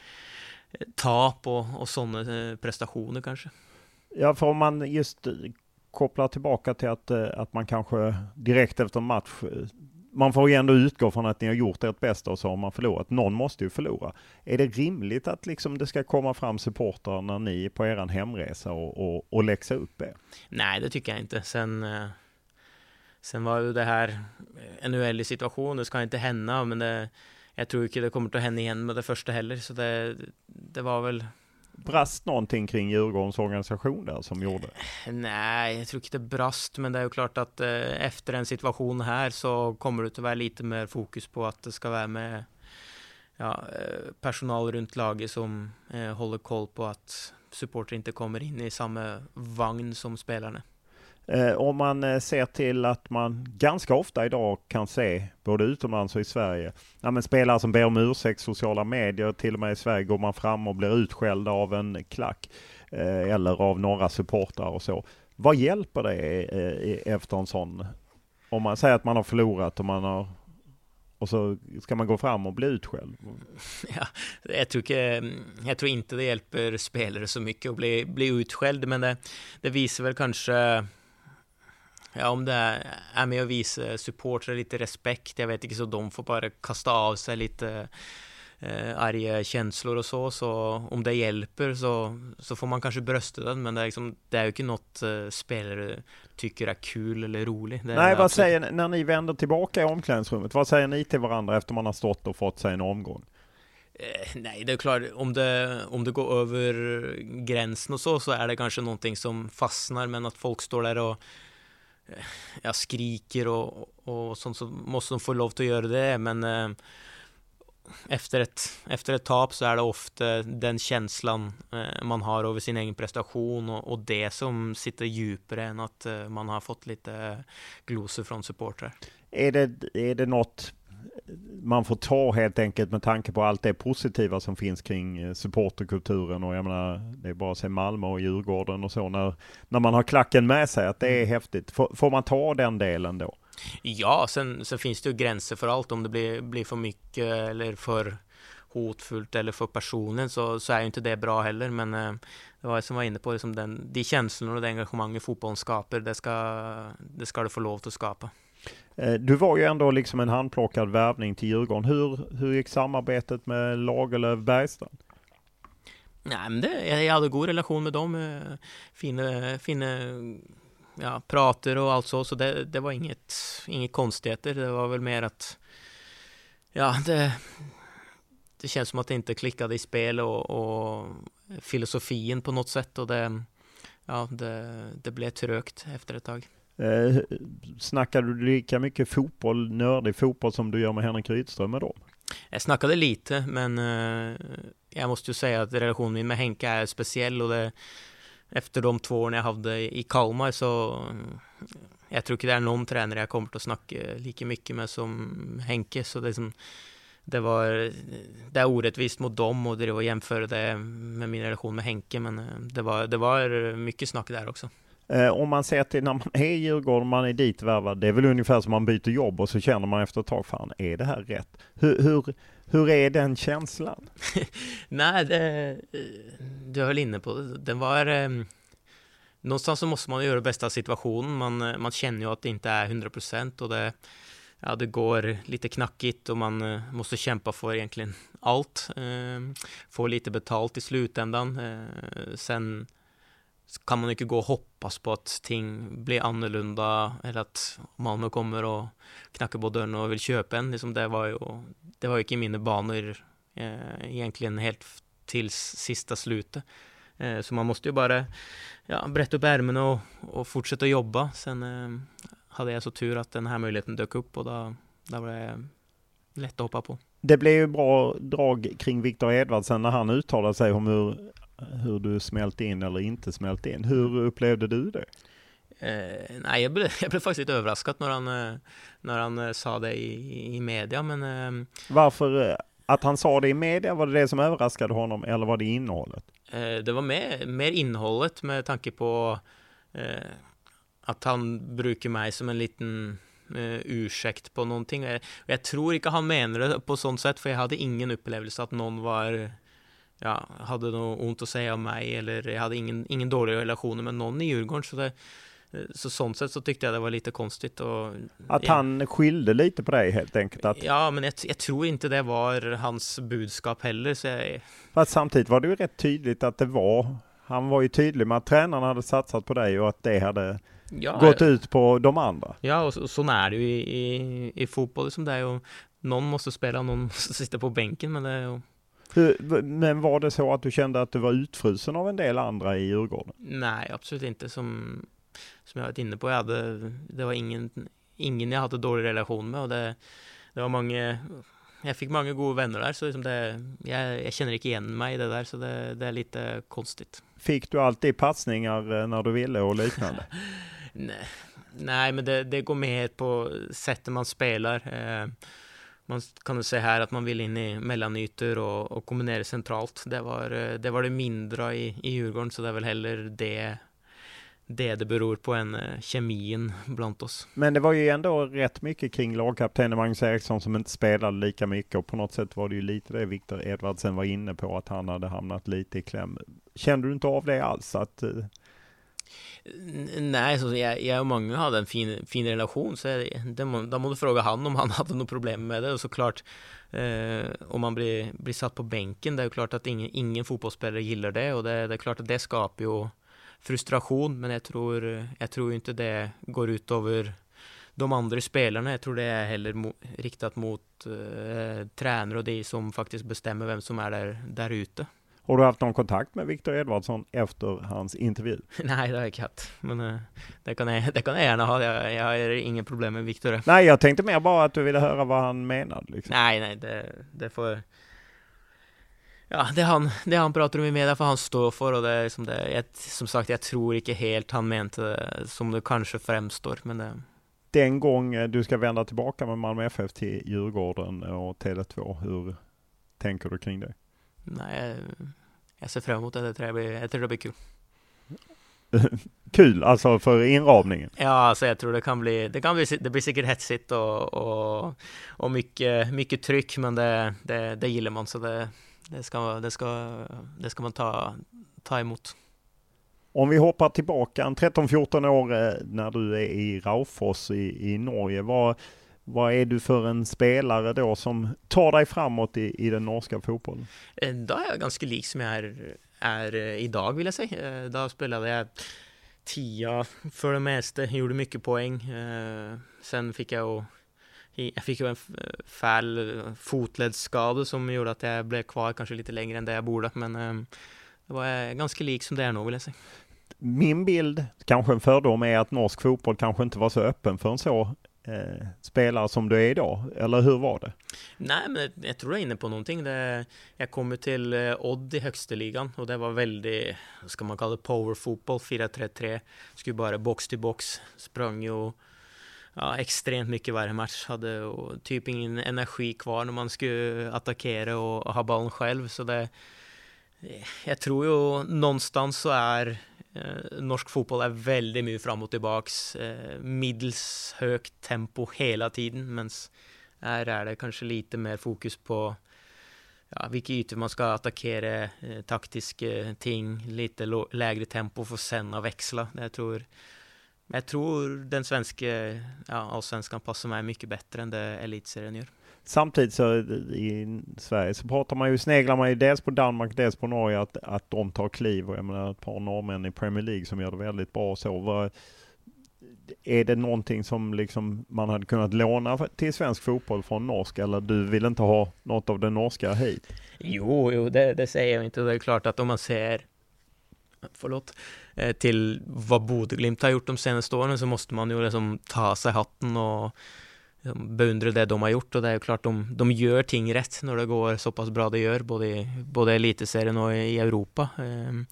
tap och, och sådana eh, prestationer kanske. Ja, för om man just kopplar tillbaka till att, eh, att man kanske direkt efter en match, eh, man får ju ändå utgå från att ni har gjort ert bästa och så har man förlorat. Någon måste ju förlora. Är det rimligt att liksom det ska komma fram supportrar när ni är på eran hemresa och, och, och läxa upp er? Nej, det tycker jag inte. Sen, eh, sen var ju det här en uheldig situation, det ska inte hända, men det, jag tror inte det kommer att hända igen med det första heller, så det, det var väl brast någonting kring Djurgårdens organisation där som gjorde? Nej, jag tror inte det brast, men det är ju klart att eh, efter en situation här så kommer det att vara lite mer fokus på att det ska vara med ja, eh, personal runt laget som eh, håller koll på att supporter inte kommer in i samma vagn som spelarna. Eh, om man eh, ser till att man ganska ofta idag kan se, både utomlands och i Sverige, ja, men spelare som ber om ursäkt, sociala medier, till och med i Sverige går man fram och blir utskälld av en klack eh, eller av några supportrar och så. Vad hjälper det eh, efter en sån, om man säger att man har förlorat och man har och så ska man gå fram och bli utskälld. Ja, jag, tror inte, mm, jag tror inte det hjälper spelare så mycket att bli, bli utskälld, men det, det visar väl kanske Ja, om det är med att visa supportrar lite respekt, jag vet inte, så de får bara kasta av sig lite eh, arga känslor och så, så om det hjälper så, så får man kanske brösta den, men det är, liksom, det är ju inte något eh, spelare tycker är kul eller roligt. Nej, vad absolut... säger när ni vänder tillbaka i omklädningsrummet? Vad säger ni till varandra efter man har stått och fått sig en omgång? Eh, nej, det är klart, om det, om det går över gränsen och så, så är det kanske någonting som fastnar, men att folk står där och Eh, jag ja, skriker och, och sånt så måste de få lov att göra det, men eh, efter ett, efter ett tap så är det ofta den känslan eh, man har över sin egen prestation och, och, det som sitter djupare än att eh, man har fått lite eh, glosor från supportrar. Är det, är det något man får ta helt enkelt med tanke på allt det positiva som finns kring eh, supporterkulturen och jag menar det är bara att se Malmö och Djurgården och så när, när man har klacken med sig att det är mm. häftigt. Får, får man ta den delen då? Ja, sen, sen finns det ju gränser för allt. Om det blir, blir för mycket eller för hotfullt eller för personen så, så är ju inte det bra heller. Men eh, det var jag som var inne på, liksom den, de känslorna och det engagemanget fotbollen skapar, det ska, det ska du få lov att skapa. Eh, du var ju ändå liksom en handplockad värvning till Djurgården. Hur, hur gick samarbetet med Lagerlöf Bergstrand? Nej, men det, jag hade god relation med dem. Eh, fina, fina ja, prater och allt så, så det, det var inget, inget konstigheter. Det var väl mer att, ja, det, det känns som att det inte klickade i spel och, och filosofin på något sätt och det, ja, det, det blev trögt efter ett tag. Eh, du lika mycket fotboll, nördig fotboll som du gör med Henrik Rydström med dem? Jag snackade lite, men eh, jag måste ju säga att relationen med Henke är speciell och det efter de två åren jag hade i Kalmar så eh, jag tror inte det är någon tränare jag kommer att snacka lika mycket med som Henke. Så det, som, det, var, det är orättvist mot dem och det var jämföra det med min relation med Henke. Men eh, det var, det var mycket snack där också. Eh, om man ser till när man är i Djurgården, man är ditvärvad, det är väl ungefär som man byter jobb och så känner man efter ett tag, fan är det här rätt? Hur, hur, hur är den känslan? Nej, det, eh, du höll inne på det. Den var... Eh, någonstans så måste man göra bästa situationen. Man, eh, man känner ju att det inte är 100% och det, ja, det går lite knackigt och man eh, måste kämpa för egentligen allt. Eh, få lite betalt i slutändan. Eh, sen kan man inte gå och hoppas på att ting blir annorlunda eller att Malmö kommer och knackar på dörren och vill köpa en. Liksom det var ju, det var ju inte mina banor eh, egentligen helt till sista slutet. Eh, så man måste ju bara ja, brätta upp ärmen och, och fortsätta jobba. Sen eh, hade jag så tur att den här möjligheten dök upp och då, då var det lätt att hoppa på. Det blev ju bra drag kring Viktor Edvardsen när han uttalade sig om hur hur du smält in eller inte smält in. Hur upplevde du det? Eh, nej, jag blev, jag blev faktiskt lite överraskad när han, eh, när han eh, sa det i, i media, men... Eh, Varför? Att han sa det i media, var det det som överraskade honom eller var det innehållet? Eh, det var mer, mer innehållet med tanke på eh, att han brukar mig som en liten eh, ursäkt på någonting. Jag, jag tror inte han menar det på sånt sätt, för jag hade ingen upplevelse att någon var ja, hade något ont att säga om mig eller jag hade ingen, ingen dålig relation med någon i Djurgården. Så, det, så sånt sätt så tyckte jag det var lite konstigt. Och, att ja, han skilde lite på dig helt enkelt? Att... Ja, men jag, jag, tror inte det var hans budskap heller. Så jag... Fast samtidigt var det ju rätt tydligt att det var, han var ju tydlig med att tränarna hade satsat på dig och att det hade ja, gått ut på de andra. Ja, och så, så är det ju i, i, i fotboll som det är. Och någon måste spela, och någon måste sitta på bänken. Men det, men var det så att du kände att du var utfrusen av en del andra i Djurgården? Nej, absolut inte. Som, som jag varit inne på, jag hade, det var ingen, ingen jag hade dålig relation med och det, det var många jag fick många goda vänner där, så liksom det, jag, jag känner inte igen mig i det där, så det, det är lite konstigt. Fick du alltid passningar eh, när du ville och liknande? nej, nej, men det, det går med på sättet man spelar. Eh, man kan säga här att man vill in i mellanytor och, och kombinera centralt. Det var, eh, det var det mindre i, i Djurgården, så det är väl heller det det det beror på än eh, kemin bland oss. Men det var ju ändå rätt mycket kring lagkaptenen Magnus Eriksson som inte spelade lika mycket och på något sätt var det ju lite det Viktor Edvardsen var inne på att han hade hamnat lite i kläm. Kände du inte av det alls? Att, uh... Nej, så jag, jag och många hade en fin, fin relation så det, det må, då måste du fråga han om han hade något problem med det och såklart eh, om man blir, blir satt på bänken, det är ju klart att ingen, ingen fotbollsspelare gillar det och det, det är klart att det skapar ju frustration, men jag tror, jag tror inte det går ut över de andra spelarna. Jag tror det är heller mo riktat mot eh, tränare och de som faktiskt bestämmer vem som är där, där ute. Har du haft någon kontakt med Viktor Edvardsson efter hans intervju? Nej, det har jag inte haft. Men uh, det, kan jag, det kan jag gärna ha. Jag, jag har inga problem med Viktor. Nej, jag tänkte mer bara att du ville höra vad han menade. Liksom. Nej, nej, det, det får... Ja, det han, det han pratar om i media får han stå för och det är som det, jag, som sagt, jag tror inte helt han mente det som det kanske framstår, men det... Den gång eh, du ska vända tillbaka med Malmö FF till Djurgården och Tele2, hur tänker du kring det? Nej, jag ser fram emot det. Jag tror det blir, jag tror det blir kul. kul, alltså för inramningen? Ja, alltså jag tror det kan bli, det kan bli, det blir säkert hetsigt och, och, och mycket, mycket tryck, men det, det, det gillar man så det, det, ska, det, ska, det ska man ta, ta emot. Om vi hoppar tillbaka en 13-14 år eh, när du är i Raufoss i, i Norge, vad, vad är du för en spelare då som tar dig framåt i, i den norska fotbollen? Eh, då är jag ganska lik som jag är, är eh, idag vill jag säga. Då spelade jag tia för det mesta, gjorde mycket poäng. Sen fick jag jag fick ju en fäl fotledsskada som gjorde att jag blev kvar kanske lite längre än det jag borde. Men det var ganska lik som det är nu vill jag säga. Min bild, kanske en fördom, är att norsk fotboll kanske inte var så öppen för en så eh, spelare som du är idag, eller hur var det? Nej, men jag tror jag är inne på någonting. Det, jag kom till eh, Odd i högsta ligan och det var väldigt, vad ska man kalla det, powerfotboll 4-3-3. Skulle bara box till box, sprang ju ja, extremt mycket varje match. Hade och typ ingen energi kvar när man skulle attackera och, och ha bollen själv. Så det, eh, jag tror ju någonstans så är Eh, norsk fotboll är väldigt mycket fram och tillbaks. Eh, middels högt tempo hela tiden, men här är det kanske lite mer fokus på ja, vilka ytor man ska attackera, eh, taktiska eh, ting, lite lägre tempo för sen att växla. Jag tror jag tror den svenska ja, allsvenskan passar mig mycket bättre än det elitserien gör. Samtidigt så i Sverige så pratar man ju, sneglar man ju dels på Danmark, dels på Norge att, att de tar kliv och jag menar ett par norrmän i Premier League som gör det väldigt bra och så. Var, är det någonting som liksom man hade kunnat låna till svensk fotboll från norsk eller du vill inte ha något av det norska hit? Jo, jo det, det säger jag inte. Det är klart att om man ser förlåt, eh, till vad Bodø-Glimt har gjort de senaste åren så måste man ju liksom ta sig hatten och liksom beundra det de har gjort och det är ju klart de, de gör ting rätt när det går så pass bra det gör både i både elitserien och i Europa. Ehm,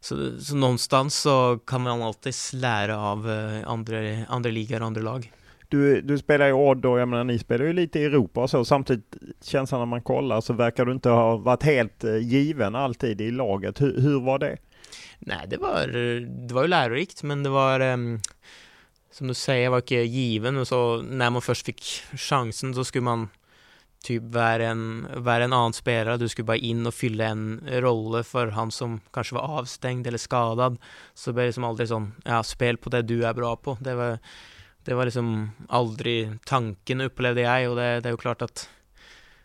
så, så någonstans så kan man alltid lära av eh, andra, andra ligor och andra lag. Du, du spelar ju Odd och jag menar ni spelar ju lite i Europa och så. Samtidigt känslan när man kollar så verkar du inte ha varit helt eh, given alltid i laget. Hur, hur var det? Nej, det var, det var ju lärorikt, men det var um, som du säger, var inte given. Och så när man först fick chansen så skulle man typ vara en, vara en annan spelare. Du skulle bara in och fylla en roll för han som kanske var avstängd eller skadad. Så det blev liksom aldrig sån, ja, spel på det du är bra på. Det var, det var liksom aldrig tanken upplevde jag och det, det är ju klart att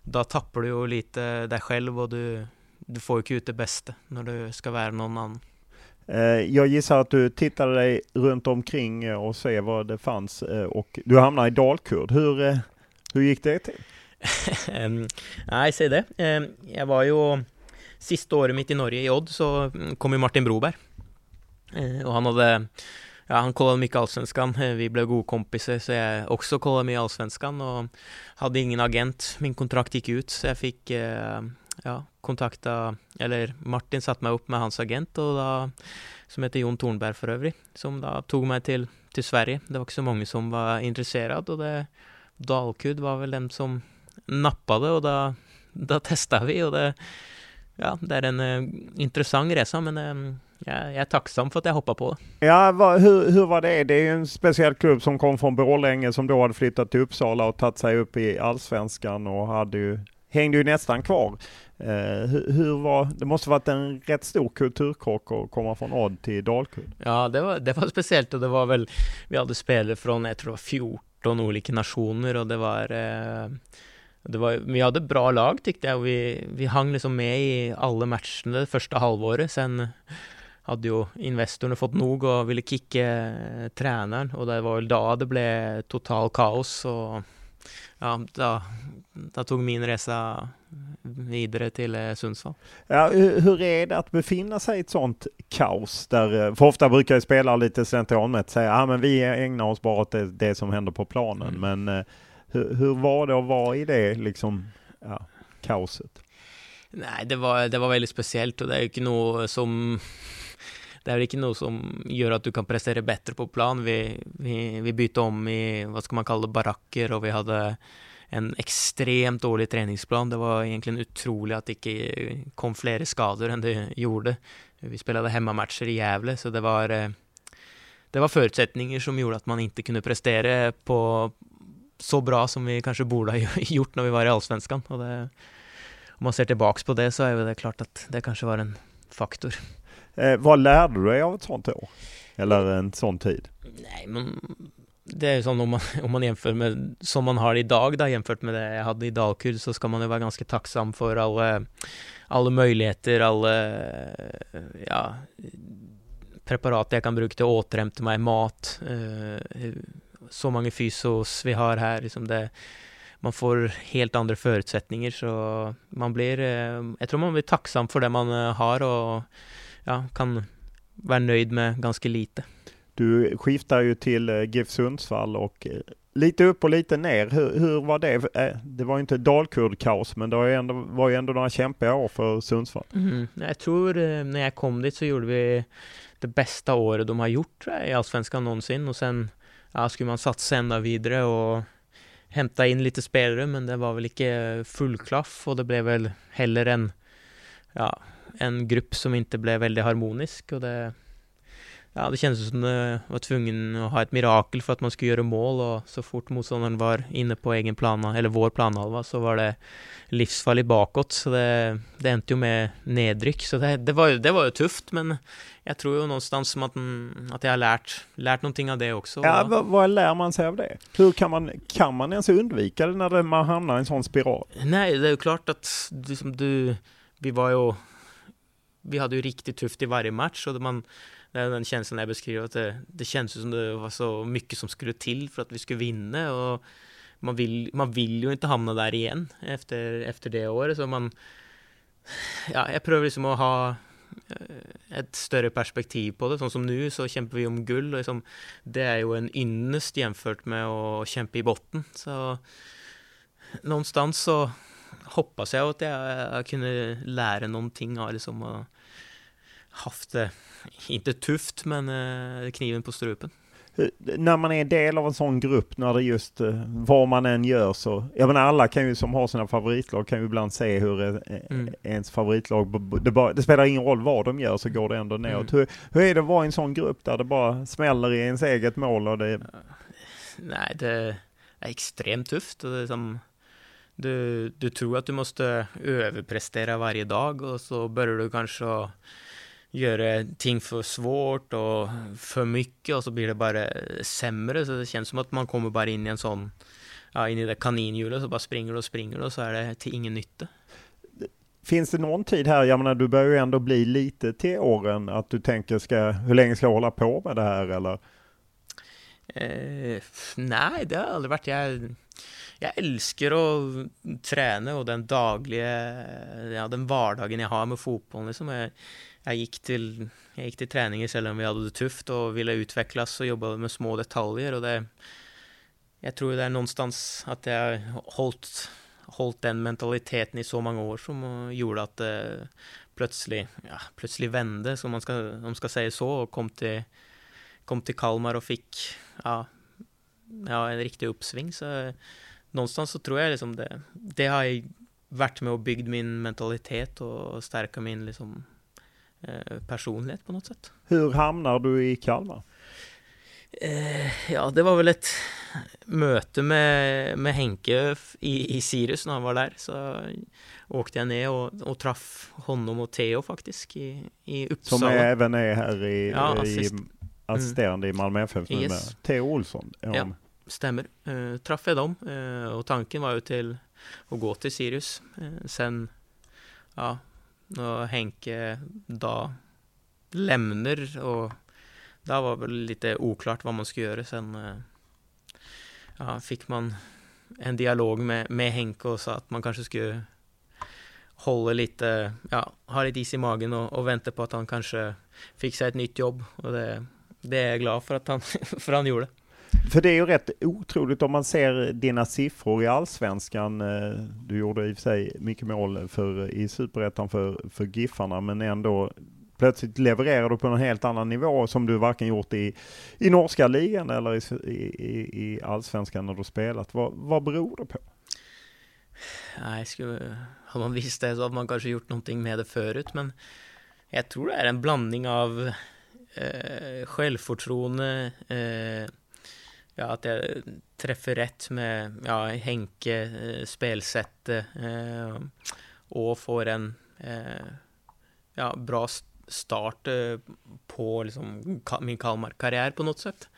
då tappar du ju lite dig själv och du, du får ju inte ut det bästa när du ska vara någon annan. Eh, jag gissar att du tittade dig runt omkring eh, och se vad det fanns eh, och du hamnade i Dalkurd. Hur, hur gick det till? Ehm, nej, säg det. Ehm, jag var ju sista året mitt i Norge i Odd så mm, kom ju Martin Broberg. Och han hade Ja, han kollade mycket Allsvenskan. Vi blev goda kompisar så jag också kollade mycket Allsvenskan och hade ingen agent. Min kontrakt gick ut så jag fick ja, kontakta, eller Martin satte mig upp med hans agent och då, som heter Jon Tornberg för övrigt, som då tog mig till, till Sverige. Det var inte så många som var intresserade och det, Dalkurd var väl den som nappade och då, då testade vi och det, ja, det är en uh, intressant resa men uh, jag, jag är tacksam för att jag hoppade på det. Ja, va, hur, hur var det? Det är ju en speciell klubb som kom från Borlänge som då hade flyttat till Uppsala och tagit sig upp i allsvenskan och hade ju, hängde ju nästan kvar. Eh, hur, hur, var, det måste varit en rätt stor kulturkrock att komma från Odd till Dalkurd. Ja, det var, det var speciellt och det var väl, vi hade spelare från, jag tror det var 14 olika nationer och det var eh, det var, vi hade bra lag tyckte jag och vi, vi hang liksom med i alla matcherna det första halvåret. Sen hade ju investorerna fått nog och ville kicka eh, tränaren och det var väl då det blev total kaos och ja, då, då tog min resa vidare till eh, Sundsvall. Ja, hur är det att befinna sig i ett sånt kaos? Där, eh, för ofta brukar ju spelare lite slentrianmässigt säga att ah, vi ägnar oss bara åt det, det som händer på planen. Mm. Men hur, hur, var det att vara i det liksom, ja, kaoset? Nej, det var, det var väldigt speciellt och det är ju inte något som det är väl ikke noe som gör att du kan prestera bättre på plan. Vi, vi, vi bytte om i, vad ska man kalla det, baracker och vi hade en extremt dålig träningsplan. Det var egentligen otroligt att det inte kom flere skador än det gjorde. Vi spelade hemmamatcher i Gävle, så det var, det var förutsättningar som gjorde att man inte kunde prestera på så bra som vi kanske borde ha gjort när vi var i Allsvenskan. Och det, om man ser tillbaka på det så är det klart att det kanske var en faktor. Eh, vad lärde du dig av ett sånt år? Eller en sån tid? Nej, men det är som om man, om man jämför med som man har idag då, jämfört med det jag hade i Dalkurd så ska man ju vara ganska tacksam för alla, alla möjligheter, alla ja, preparat jag kan bruka till att återhämta mig mat, eh, så många fysos vi har här, liksom det, man får helt andra förutsättningar så man blir, eh, jag tror man blir tacksam för det man eh, har och ja, kan vara nöjd med ganska lite. Du skiftar ju till eh, GIF Sundsvall och lite upp och lite ner. Hur, hur var det? Det var ju inte dalkurd-kaos, men det var ju, ändå, var ju ändå några kämpiga år för Sundsvall. Mm. Jag tror när jag kom dit så gjorde vi det bästa året de har gjort i Allsvenskan någonsin och sen ja, skulle man satsa ända vidare och hämta in lite spelare, men det var väl inte full klaff och det blev väl heller en, ja, en grupp som inte blev väldigt harmonisk och det ja, det kändes som det var tvungen att ha ett mirakel för att man skulle göra mål och så fort motståndaren var inne på egen plan, eller vår planhalva, så var det livsfarligt bakåt. Så det, det ändte ju med nedryck. Så det, det, var, det var ju tufft, men jag tror ju någonstans som att, att jag har lärt, lärt någonting av det också. Ja, vad, vad lär man sig av det? Hur kan man, kan man ens undvika det när man hamnar i en sån spiral? Nej, det är ju klart att liksom du, vi var ju, vi hade ju riktigt tufft i varje match och man det är den känslan jag beskriver, att det, det känns som det var så mycket som skulle till för att vi skulle vinna och man vill, man vill ju inte hamna där igen efter, efter det året, så man ja, jag prövar liksom att ha eh, ett större perspektiv på det. Sånn som nu så kämpar vi om guld, och liksom, det är ju en ynnest jämfört med att kämpa i botten. Så någonstans så hoppas jag att jag kunde lära någonting av liksom att haft det inte tufft, men eh, kniven på strupen. När man är del av en sån grupp, när det just eh, vad man än gör så, jag menar alla kan ju som har sina favoritlag kan ju ibland se hur eh, mm. ens favoritlag, det, bara, det, spelar ingen roll vad de gör så går det ändå neråt. Mm. Hur, hur är det att vara i en sån grupp där det bara smäller i ens eget mål och det... Nej, det är extremt tufft och det är som du, du tror att du måste överprestera varje dag och så börjar du kanske göra ting för svårt och för mycket och så blir det bara sämre. Så det känns som att man kommer bara in i en sån, ja, in i det kaninhjulet så bara springer och springer och så är det till ingen nytta. Finns det någon tid här, jag menar du börjar ju ändå bli lite till åren, att du tänker ska, hur länge ska jag hålla på med det här eller? Eh, nej, det har aldrig varit. Jag, jag älskar att träna och den dagliga, ja den vardagen jag har med fotbollen. Liksom Jeg, jag gick till, jeg, gikk til, treninger istället om vi hade det tufft och ville utvecklas och jobba med små detaljer og det jag tror det är någonstans att jag holdt, hållit den mentaliteten i så många år som gjorde att det eh, plötsligt, ja, plötsligt vände, som man skal, om man ska säga så, och kom til, kom till Kalmar och fick ja, ja, en riktig uppsving. Så någonstans så tror jag liksom det, det har varit med och byggt min mentalitet och stärka min liksom eh, personlighet på något sätt. Hur hamnar du i Kalmar? Eh, ja, det var väl ett möte med, med Henke i, i Sirius när han var där. Så åkte jag ner och, och träff honom och Theo faktiskt i, i Uppsala. Som är, även är här i, Ja, i assist. assisterande i Malmö FF Yes. numera. Theo Olsson. Ja. Stämmer. Eh, träffade jag dem eh, och tanken var ju till att gå till Sirius. Eh, sen, ja, när Henke då lämnar och då var väl lite oklart vad man skulle göra. Sen eh, ja, fick man en dialog med, med Henke och sa att man kanske skulle hålla lite, ja, ha lite is i magen och, och vänta på att han kanske fixar ett nytt jobb. Och det, det är jag glad för att han, för han gjorde. För det är ju rätt otroligt om man ser dina siffror i allsvenskan. Eh, du gjorde i och för sig mycket mål för, i superettan för, för Giffarna, men ändå plötsligt levererar du på en helt annan nivå som du varken gjort i, i norska ligan eller i, i, i allsvenskan när du spelat. Vad, vad beror det på? Nej, skulle, har man visst det så hade man kanske gjort någonting med det förut, men jag tror det är en blandning av eh, självförtroende, eh, ja, att jag träffar rätt med ja, Henke, eh, spelsättet eh, och får en eh, ja, bra start eh, på liksom, Ka- min Kalmar-karriär på något sätt.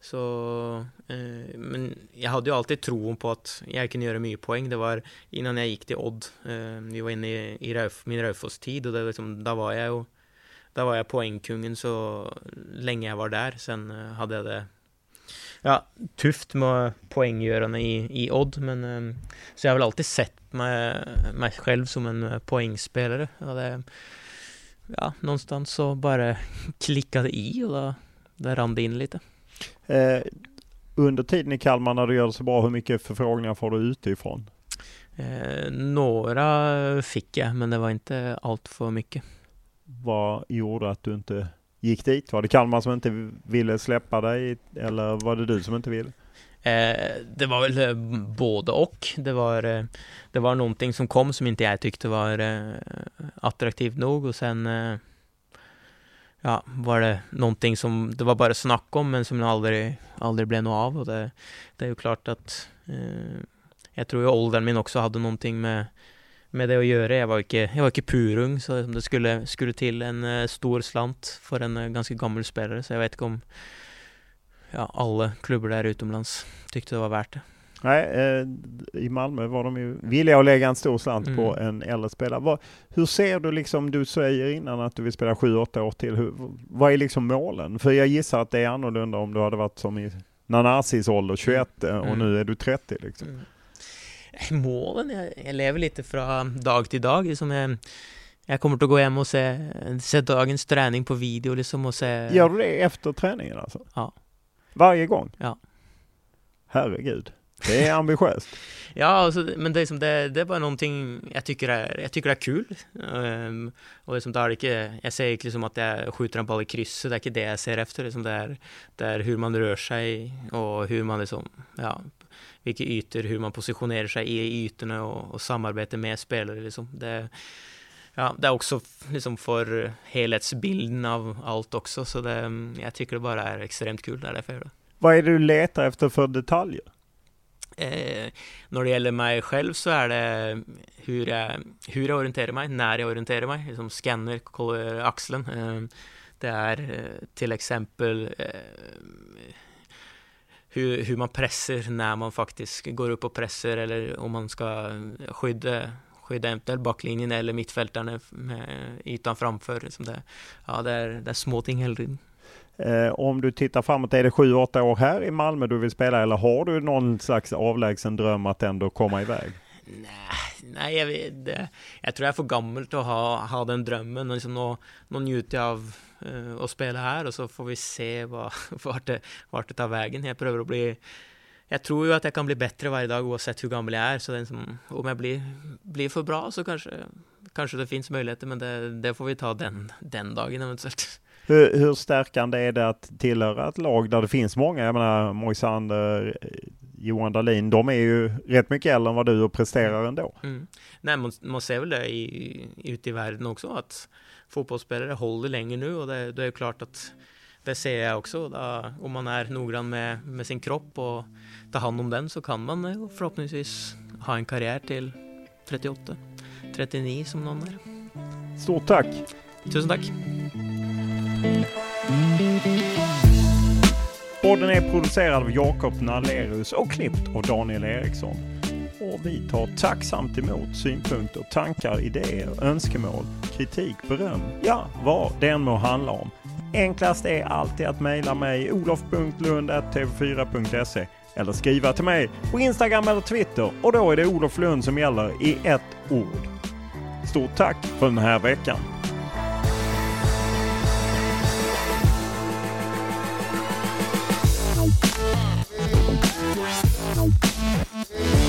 Så, eh, men jag hade ju alltid tron på att jag kunde göra mycket poäng. Det var innan jag gick till Odd. Eh, vi var inne i, i Rauf, min Raufoss-tid och det, liksom, där var jag ju där var jag poängkungen så länge jag var där. Sen eh, hade jag det ja, tufft med poänggörande i, i Odd. Men, eh, så jag har väl alltid sett mig, mig själv som en eh, poängspelare. Och det, ja, någonstans så bara klickade i och då, där rann det in lite. Eh, under tiden i Kalmar när du gör det så bra, hur mycket förfrågningar får du utifrån? Eh, några fick jag, men det var inte allt för mycket. Vad gjorde att du inte gick dit? Var det Kalmar som inte ville släppa dig eller var det du som inte ville? Eh, det var väl eh, både och. Det var, eh, det var någonting som kom som inte jag tyckte var eh, attraktivt nog och sen eh, ja, var det någonting som det var bara snack om men som aldrig, aldrig blev något av och det, det är ju klart att eh, jag tror ju åldern min också hade någonting med med det att göra. Jag var inte, jag var inte purung så det skulle, skulle till en eh, stor slant för en eh, ganska gammal spelare så jag vet inte om ja, alla klubbar där utomlands tyckte det var värt det. Nej, eh, i Malmö var de ju villiga att lägga en stor slant Mm. på en äldre spelare. Vad, hur ser du liksom, du säger innan att du vill spela 7-8 år till. Hur, vad är liksom målen? För jag gissar att det är annorlunda om du hade varit som i Nanasis ålder, 21 eh, och Mm. nu är du 30 liksom. Mm. Målen, jag, jag lever lite från dag till dag. Liksom jag, jag kommer att gå hem och se, se dagens träning på video liksom och se... Gör du det efter träningen alltså? Ja. Varje gång? Ja. Herregud. Det är ambitiöst. Ja, alltså, men det är, som det, det är bara någonting jag tycker är, jag tycker är kul. Um, och liksom, det är inte, jag säger inte liksom att jag skjuter en boll i krysset, det är inte det jag ser efter. Liksom, det, är, det är hur man rör sig och hur man liksom, ja, vilka ytor, hur man positionerar sig i ytorna och, och samarbete med spelare. Liksom. Det, ja, det är också liksom för helhetsbilden av allt också, så det, jag tycker det bara är extremt kul. Det är det. Vad är det du letar efter för detaljer? Eh, när det gäller mig själv så är det hur jag, hur jag orienterar mig, när jag orienterar mig, liksom scanner, kollar axeln. Eh, det är eh, till exempel eh, hur, hur man pressar när man faktiskt går upp och pressar eller om man ska skydda skydda eventuellt backlinjen eller mittfältarna med ytan framför. Liksom det, ja, det, är, det är små ting hela tiden. Eh, om du tittar framåt, är det 7-8 år här i Malmö du vill spela eller har du någon slags avlägsen dröm att ändå komma iväg? Nej, nej jag, det, jeg tror jag är för gammal att ha, ha den drömmen. Och liksom nå, nå njuter jag av eh, uh, att spela här och så får vi se hva, vart, det, hva det tar vägen. Jag prøver å bli jeg tror ju att jag kan bli bättre varje dag oavsett hur gammal jag är. Så som, om jag blir, blir för bra så kanske, kanskje det finns möjligheter. Men det, det får vi ta den, den dagen eventuellt. Hur, hur stärkande är det att tillhöra ett lag där det finns många? Jag menar Moisander, Johan Dahlin, de är ju rätt mycket äldre än vad du och presterar ändå. Mm. Nej, man, man ser väl det i, ute i världen också, att fotbollsspelare håller länge nu och det, det är klart att det ser jag också. Då, om man är noggrann med, med sin kropp och tar hand om den så kan man förhoppningsvis ha en karriär till 38, 39 som någon är. Stort tack! Tusen tack! Podden är producerad av Jakob Nallerus och klippt av Daniel Eriksson. Och vi tar tacksamt emot synpunkter, tankar, idéer, önskemål, kritik, beröm, ja, vad det än må handla om. Enklast är alltid att mejla mig olof.lund.tv4.se eller skriva till mig på Instagram eller Twitter och då är det Olof Lund som gäller i ett ord. Stort tack för den här veckan! Bye.